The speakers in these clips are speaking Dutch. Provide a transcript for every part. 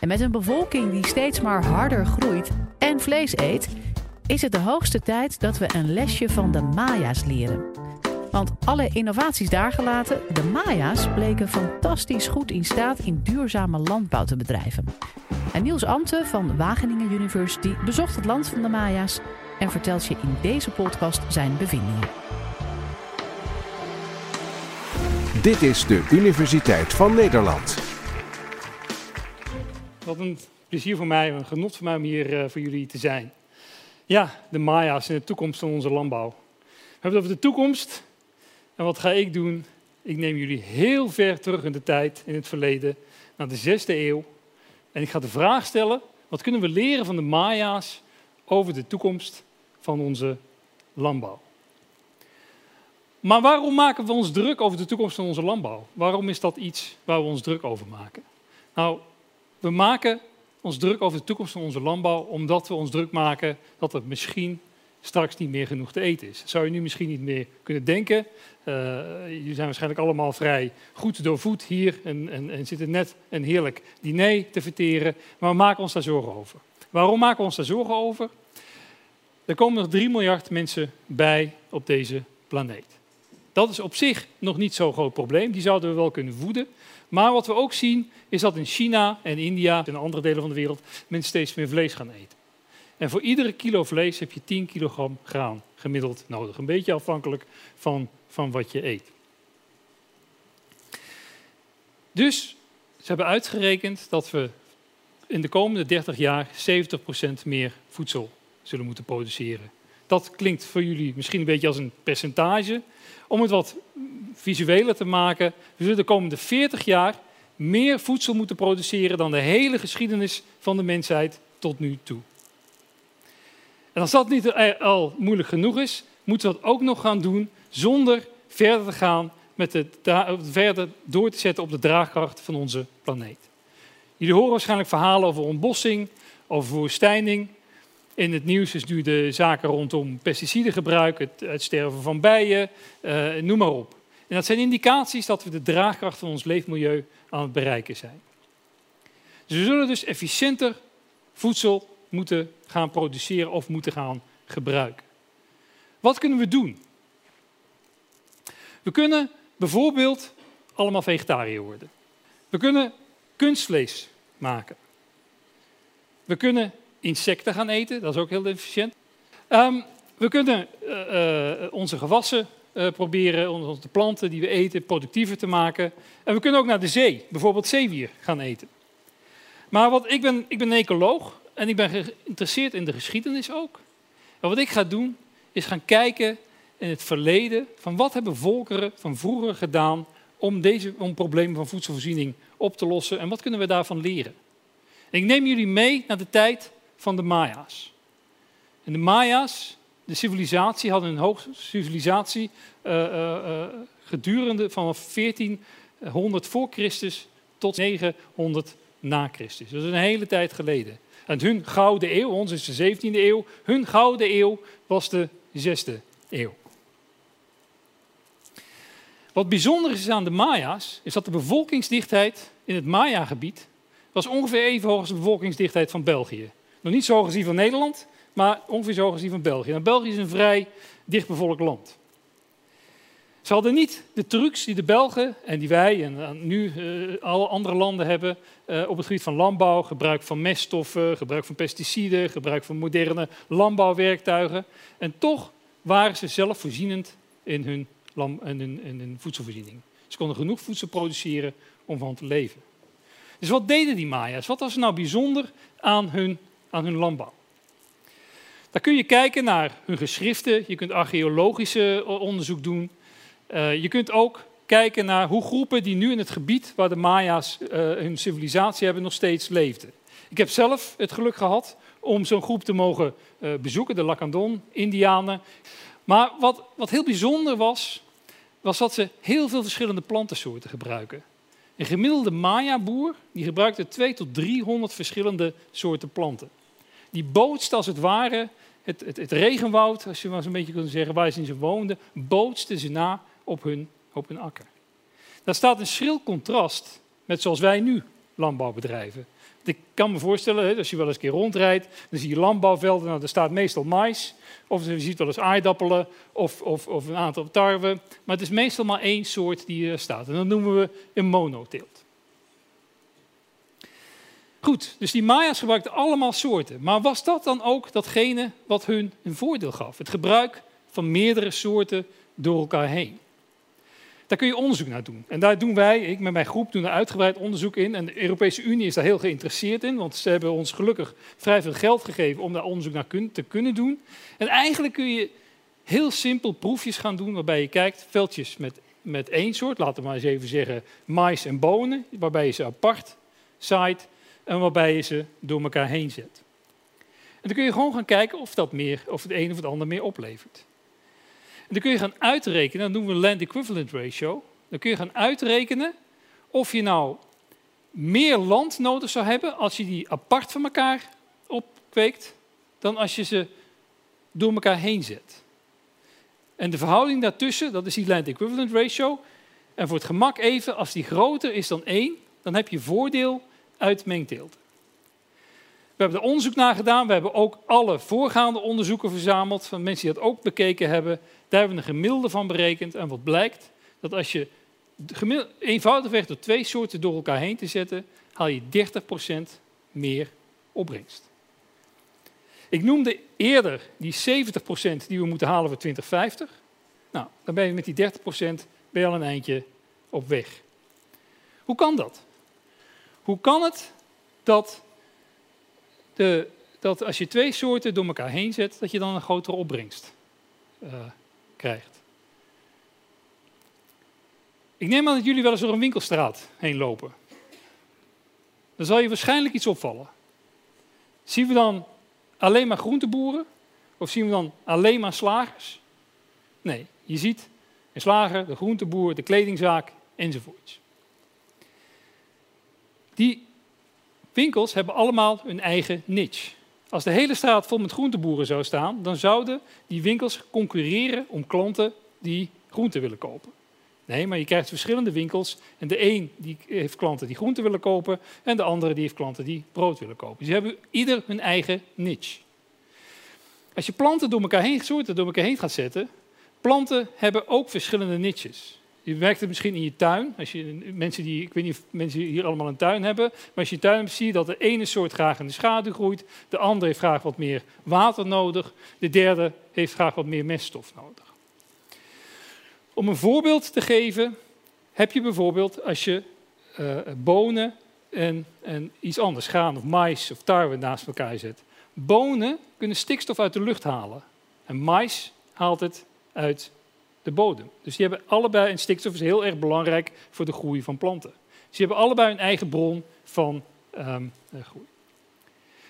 En met een bevolking die steeds maar harder groeit en vlees eet, is het de hoogste tijd dat we een lesje van de Maya's leren. Want alle innovaties daar gelaten, de Maya's bleken fantastisch goed in staat in duurzame landbouw te bedrijven. En Niels Ante van Wageningen University bezocht het land van de Maya's en vertelt je in deze podcast zijn bevindingen. Dit is de Universiteit van Nederland. Wat een plezier voor mij, een genot voor mij om hier uh, voor jullie te zijn. Ja, de Maya's en de toekomst van onze landbouw. We hebben het over de toekomst. En wat ga ik doen? Ik neem jullie heel ver terug in de tijd, in het verleden, naar de zesde eeuw. En ik ga de vraag stellen, wat kunnen we leren van de Maya's over de toekomst van onze landbouw? Maar waarom maken we ons druk over de toekomst van onze landbouw? Waarom is dat iets waar we ons druk over maken? Nou, we maken ons druk over de toekomst van onze landbouw omdat we ons druk maken dat er misschien straks niet meer genoeg te eten is. Zou je nu misschien niet meer kunnen denken. Uh, jullie zijn waarschijnlijk allemaal vrij goed doorvoed hier en, en, en zitten net een heerlijk diner te verteren. Maar we maken ons daar zorgen over. Waarom maken we ons daar zorgen over? Er komen nog 3 miljard mensen bij op deze planeet. Dat is op zich nog niet zo'n groot probleem. Die zouden we wel kunnen voeden. Maar wat we ook zien, is dat in China en India en andere delen van de wereld mensen steeds meer vlees gaan eten. En voor iedere kilo vlees heb je 10 kilogram graan gemiddeld nodig. Een beetje afhankelijk van, van wat je eet. Dus ze hebben uitgerekend dat we in de komende 30 jaar 70% meer voedsel zullen moeten produceren. Dat klinkt voor jullie misschien een beetje als een percentage. Om het wat visueler te maken, we zullen de komende 40 jaar meer voedsel moeten produceren dan de hele geschiedenis van de mensheid tot nu toe. En als dat niet al moeilijk genoeg is, moeten we dat ook nog gaan doen zonder verder te gaan met het verder door te zetten op de draagkracht van onze planeet. Jullie horen waarschijnlijk verhalen over ontbossing, over verwoestijning. In het nieuws is nu de zaken rondom pesticidengebruik, het uitsterven van bijen, uh, noem maar op. En dat zijn indicaties dat we de draagkracht van ons leefmilieu aan het bereiken zijn. Dus we zullen dus efficiënter voedsel moeten gaan produceren of moeten gaan gebruiken. Wat kunnen we doen? We kunnen bijvoorbeeld allemaal vegetariër worden. We kunnen kunstvlees maken. We kunnen insecten gaan eten, dat is ook heel efficiënt. Um, we kunnen uh, uh, onze gewassen uh, proberen, onze planten die we eten, productiever te maken. En we kunnen ook naar de zee, bijvoorbeeld zeewier, gaan eten. Maar wat, ik, ben, ik ben ecoloog en ik ben geïnteresseerd in de geschiedenis ook. En wat ik ga doen, is gaan kijken in het verleden van wat hebben volkeren van vroeger gedaan om, deze, om problemen van voedselvoorziening op te lossen en wat kunnen we daarvan leren. En ik neem jullie mee naar de tijd van de Maya's. En de Maya's, de civilisatie, hadden een hoge civilisatie uh, uh, gedurende vanaf 1400 voor Christus tot 900 na Christus. Dat is een hele tijd geleden. En hun gouden eeuw, ons is de 17e eeuw, hun gouden eeuw was de 6e eeuw. Wat bijzonder is aan de Maya's, is dat de bevolkingsdichtheid in het Maya-gebied was ongeveer even hoog als de bevolkingsdichtheid van België. Nog niet zo hoog als die van Nederland, maar ongeveer zo die van België. Nou, België is een vrij dichtbevolkt land. Ze hadden niet de trucs die de Belgen en die wij en nu uh, alle andere landen hebben uh, op het gebied van landbouw, gebruik van meststoffen, gebruik van pesticiden, gebruik van moderne landbouwwerktuigen. En toch waren ze zelfvoorzienend in hun, in in voedselvoorziening. Ze konden genoeg voedsel produceren om van te leven. Dus wat deden die Maya's? Wat was nou bijzonder aan hun aan hun landbouw. Daar kun je kijken naar hun geschriften, je kunt archeologische onderzoek doen. Uh, je kunt ook kijken naar hoe groepen die nu in het gebied waar de Maya's uh, hun civilisatie hebben nog steeds leefden. Ik heb zelf het geluk gehad om zo'n groep te mogen bezoeken, de Lacandon-Indianen. Maar wat, wat heel bijzonder was, was dat ze heel veel verschillende plantensoorten gebruiken. Een gemiddelde Maya-boer die gebruikte 2 tot 300 verschillende soorten planten die bootste als het ware het, het, het, regenwoud, als je maar zo'n beetje kunt zeggen, waar ze in ze woonden, bootsten ze na op hun, op hun akker. Daar staat een schril contrast met zoals wij nu landbouw bedrijven. Ik kan me voorstellen, als je wel eens een keer rondrijdt, dan zie je landbouwvelden, nou, daar staat meestal mais. Of je ziet wel eens aardappelen of, of, of een aantal tarwe. Maar het is meestal maar één soort die er staat. En dat noemen we een monoteelt. Goed, dus die Maya's gebruikten allemaal soorten. Maar was dat dan ook datgene wat hun een voordeel gaf? Het gebruik van meerdere soorten door elkaar heen. Daar kun je onderzoek naar doen. En daar doen wij, ik met mijn groep, doen er uitgebreid onderzoek in. En de Europese Unie is daar heel geïnteresseerd in, want ze hebben ons gelukkig vrij veel geld gegeven om daar onderzoek naar te kunnen doen. En eigenlijk kun je heel simpel proefjes gaan doen waarbij je kijkt, veldjes met, met één soort, laten we maar eens even zeggen mais en bonen, waarbij je ze apart zaait en waarbij je ze door elkaar heen zet. En dan kun je gewoon gaan kijken of, dat meer, of het een of het ander meer oplevert. En dan kun je gaan uitrekenen, dat noemen we land equivalent ratio. Dan kun je gaan uitrekenen of je nou meer land nodig zou hebben als je die apart van elkaar opkweekt, dan als je ze door elkaar heen zet. En de verhouding daartussen, dat is die land equivalent ratio. En voor het gemak even, als die groter is dan 1, dan heb je voordeel uit mengteelt. We hebben er onderzoek naar gedaan. We hebben ook alle voorgaande onderzoeken verzameld van mensen die dat ook bekeken hebben. Daar hebben we een gemiddelde van berekend. En wat blijkt? Dat als je eenvoudigweg door twee soorten door elkaar heen te zetten, haal je 30% meer opbrengst. Ik noemde eerder die 70% die we moeten halen voor 2050. Nou, dan ben je met die 30% ben je al een eindje op weg. Hoe kan dat? Hoe kan het dat, de, dat als je twee soorten door elkaar heen zet, dat je dan een grotere opbrengst uh, krijgt? Ik neem aan dat jullie wel eens door een winkelstraat heen lopen. Dan zal je waarschijnlijk iets opvallen. Zien we dan alleen maar groenteboeren? Of zien we dan alleen maar slagers? Nee, je ziet een slager, de groenteboer, de kledingzaak enzovoorts. Die winkels hebben allemaal hun eigen niche. Als de hele straat vol met groenteboeren zou staan, dan zouden die winkels concurreren om klanten die groenten willen kopen. Nee, maar je krijgt verschillende winkels. En de een die heeft klanten die groenten willen kopen. En de andere die heeft klanten die brood willen kopen. Ze hebben ieder hun eigen niche. Als je planten door elkaar heen, soorten door elkaar heen gaat zetten. Planten hebben ook verschillende niches. Je merkt het misschien in je tuin. Als je, mensen die, ik weet niet of mensen hier allemaal een tuin hebben. Maar als je tuin hebt, zie je dat de ene soort graag in de schaduw groeit. De andere heeft graag wat meer water nodig. De derde heeft graag wat meer meststof nodig. Om een voorbeeld te geven, heb je bijvoorbeeld als je uh, bonen en, en iets anders, graan of mais of tarwe naast elkaar zet. Bonen kunnen stikstof uit de lucht halen. En mais haalt het uit de bodem. Dus die hebben allebei, en stikstof is heel erg belangrijk voor de groei van planten. Dus die hebben allebei een eigen bron van um, groei.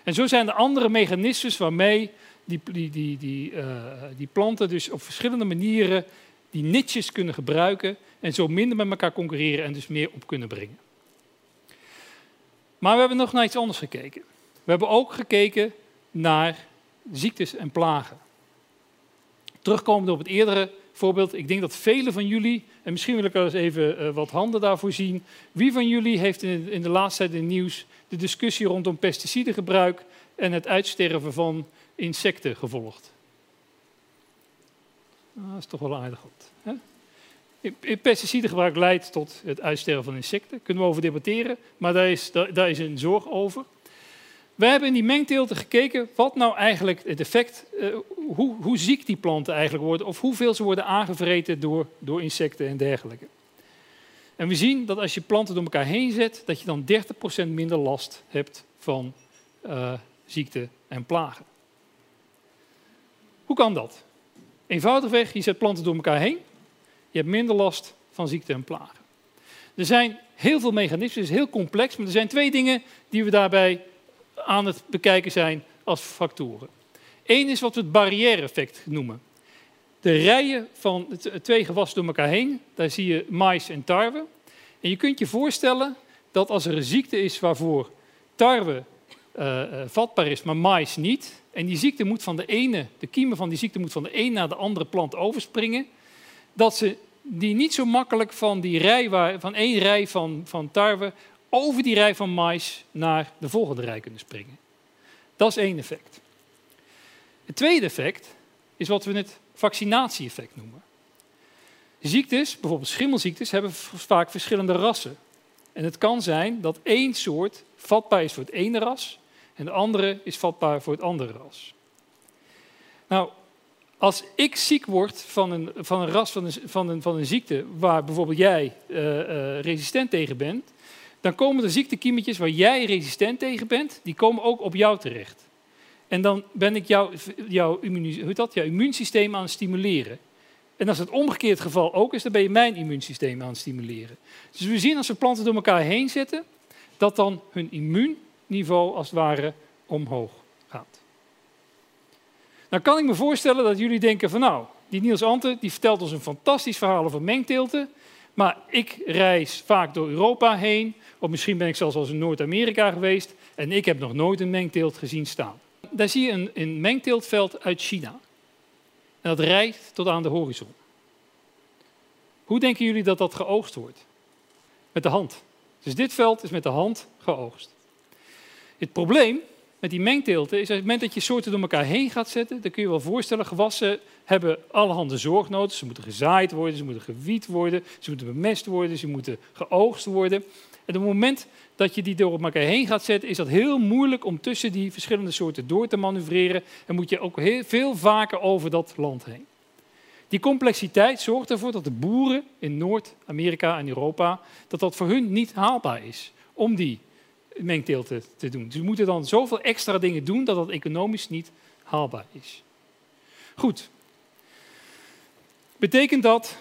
En zo zijn er andere mechanismes waarmee die, die, die, die, uh, die planten dus op verschillende manieren die niches kunnen gebruiken en zo minder met elkaar concurreren en dus meer op kunnen brengen. Maar we hebben nog naar iets anders gekeken. We hebben ook gekeken naar ziektes en plagen. Terugkomend op het eerdere voorbeeld, ik denk dat velen van jullie, en misschien wil ik wel eens even uh, wat handen daarvoor zien, wie van jullie heeft in, de laatste tijd in het nieuws de discussie rondom pesticidengebruik en het uitsterven van insecten gevolgd? Nou, dat is toch wel aardig. Hè? Pesticidengebruik leidt tot het uitsterven van insecten. Daar kunnen we over debatteren, maar is, daar is een zorg over. We hebben in die mengteelten gekeken wat nou eigenlijk het effect, uh, hoe, hoe, ziek die planten eigenlijk worden, of hoeveel ze worden aangevreten door, door insecten en dergelijke. En we zien dat als je planten door elkaar heen zet, dat je dan 30% minder last hebt van uh, ziekte en plagen. Hoe kan dat? Eenvoudigweg, je zet planten door elkaar heen, je hebt minder last van ziekte en plagen. Er zijn heel veel mechanismen, het is heel complex, maar er zijn twee dingen die we daarbij aan het bekijken zijn als factoren. Eén is wat we het barrière-effect noemen. De rijen van twee gewassen door elkaar heen, daar zie je mais en tarwe. En je kunt je voorstellen dat als er een ziekte is waarvoor tarwe uh, vatbaar is, maar mais niet, en die ziekte moet van de ene, de kiemen van die ziekte moet van de een naar de andere plant overspringen, dat ze die niet zo makkelijk van die rij, waar, van één rij van, van tarwe over die rij van mais naar de volgende rij kunnen springen. Dat is één effect. Het tweede effect is wat we het vaccinatie-effect noemen. Ziektes, bijvoorbeeld schimmelziektes, hebben vaak verschillende rassen. En het kan zijn dat één soort vatbaar is voor het ene ras en de andere is vatbaar voor het andere ras. Nou, als ik ziek word van een, van een ras van een, van, een, van een ziekte waar bijvoorbeeld jij uh, uh, resistent tegen bent, dan komen de ziektekiemetjes waar jij resistent tegen bent, die komen ook op jou terecht. En dan ben ik jouw jou, hoe dat, jouw immuunsysteem aan het stimuleren. En als het omgekeerd geval ook is, dan ben je mijn immuunsysteem aan het stimuleren. Dus we zien als we planten door elkaar heen zetten, dat dan hun immuunniveau als het ware omhoog gaat. Nou kan ik me voorstellen dat jullie denken van nou, die Niels Ante die vertelt ons een fantastisch verhaal over mengteelten. Maar ik reis vaak door Europa heen, of misschien ben ik zelfs al in Noord-Amerika geweest en ik heb nog nooit een mengteelt gezien staan. Daar zie je een, een mengteeltveld uit China. En dat reikt tot aan de horizon. Hoe denken jullie dat dat geoogst wordt? Met de hand. Dus dit veld is met de hand geoogst. Het probleem met die mengteelten is het moment dat je soorten door elkaar heen gaat zetten, dan kun je wel voorstellen, gewassen hebben allerhande zorg nodig. Ze moeten gezaaid worden, ze moeten gewiet worden, ze moeten bemest worden, ze moeten geoogst worden. En op het moment dat je die door elkaar heen gaat zetten, is dat heel moeilijk om tussen die verschillende soorten door te manoeuvreren. En moet je ook heel, veel vaker over dat land heen. Die complexiteit zorgt ervoor dat de boeren in Noord-Amerika en Europa, dat dat voor hun niet haalbaar is om die mengteelten te doen. Dus we moeten dan zoveel extra dingen doen dat dat economisch niet haalbaar is. Goed. Betekent dat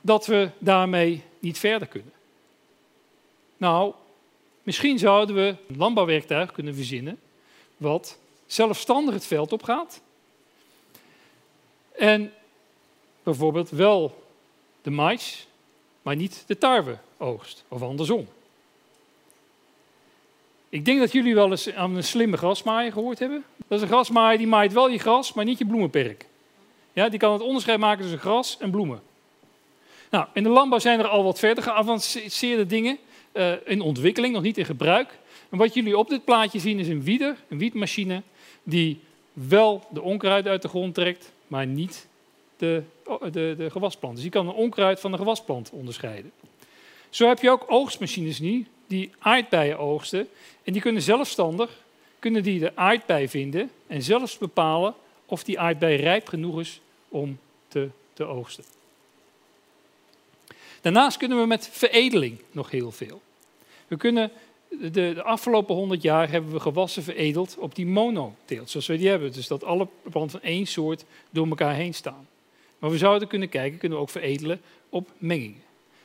dat we daarmee niet verder kunnen? Nou, misschien zouden we een landbouwwerktuig kunnen verzinnen wat zelfstandig het veld opgaat en bijvoorbeeld wel de mais, maar niet de tarwe oogst of andersom. Ik denk dat jullie wel eens aan een slimme grasmaaier gehoord hebben. Dat is een grasmaaier die maait wel je gras, maar niet je bloemenperk. Ja, die kan het onderscheid maken tussen gras en bloemen. Nou, in de landbouw zijn er al wat verder geavanceerde dingen uh, in ontwikkeling, nog niet in gebruik. En wat jullie op dit plaatje zien is een wieder, een wietmachine, die wel de onkruid uit de grond trekt, maar niet de, de, de gewasplant. Dus je kan een onkruid van een gewasplant onderscheiden. Zo heb je ook oogstmachines nu, die aardbeien oogsten. En die kunnen zelfstandig kunnen die de aardbei vinden en zelfs bepalen of die aardbei rijp genoeg is om te, te oogsten. Daarnaast kunnen we met veredeling nog heel veel. We kunnen de, de, afgelopen 100 jaar hebben we gewassen veredeld op die monoteelt, zoals we die hebben. Dus dat alle planten van één soort door elkaar heen staan. Maar we zouden kunnen kijken, kunnen we ook veredelen op mengingen.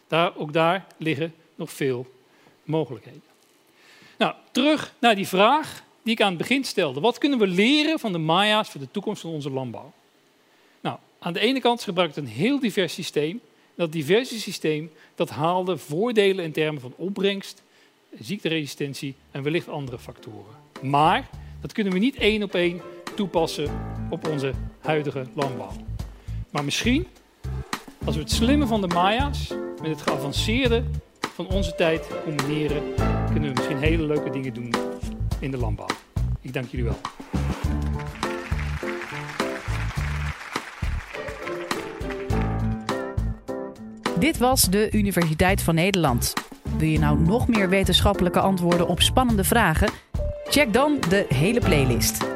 Daar, ook daar liggen nog veel mogelijkheden. Nou, terug naar die vraag die ik aan het begin stelde. Wat kunnen we leren van de Maya's voor de toekomst van onze landbouw? Nou, aan de ene kant gebruikt een heel divers systeem. Dat diverse systeem dat haalde voordelen in termen van opbrengst, ziekteresistentie en wellicht andere factoren. Maar dat kunnen we niet één op één toepassen op onze huidige landbouw. Maar misschien, als we het slimme van de Maya's met het geavanceerde van onze tijd combineren, kunnen we misschien hele leuke dingen doen in de landbouw. Ik dank jullie wel. Dit was de Universiteit van Nederland. Wil je nou nog meer wetenschappelijke antwoorden op spannende vragen? Check dan de hele playlist.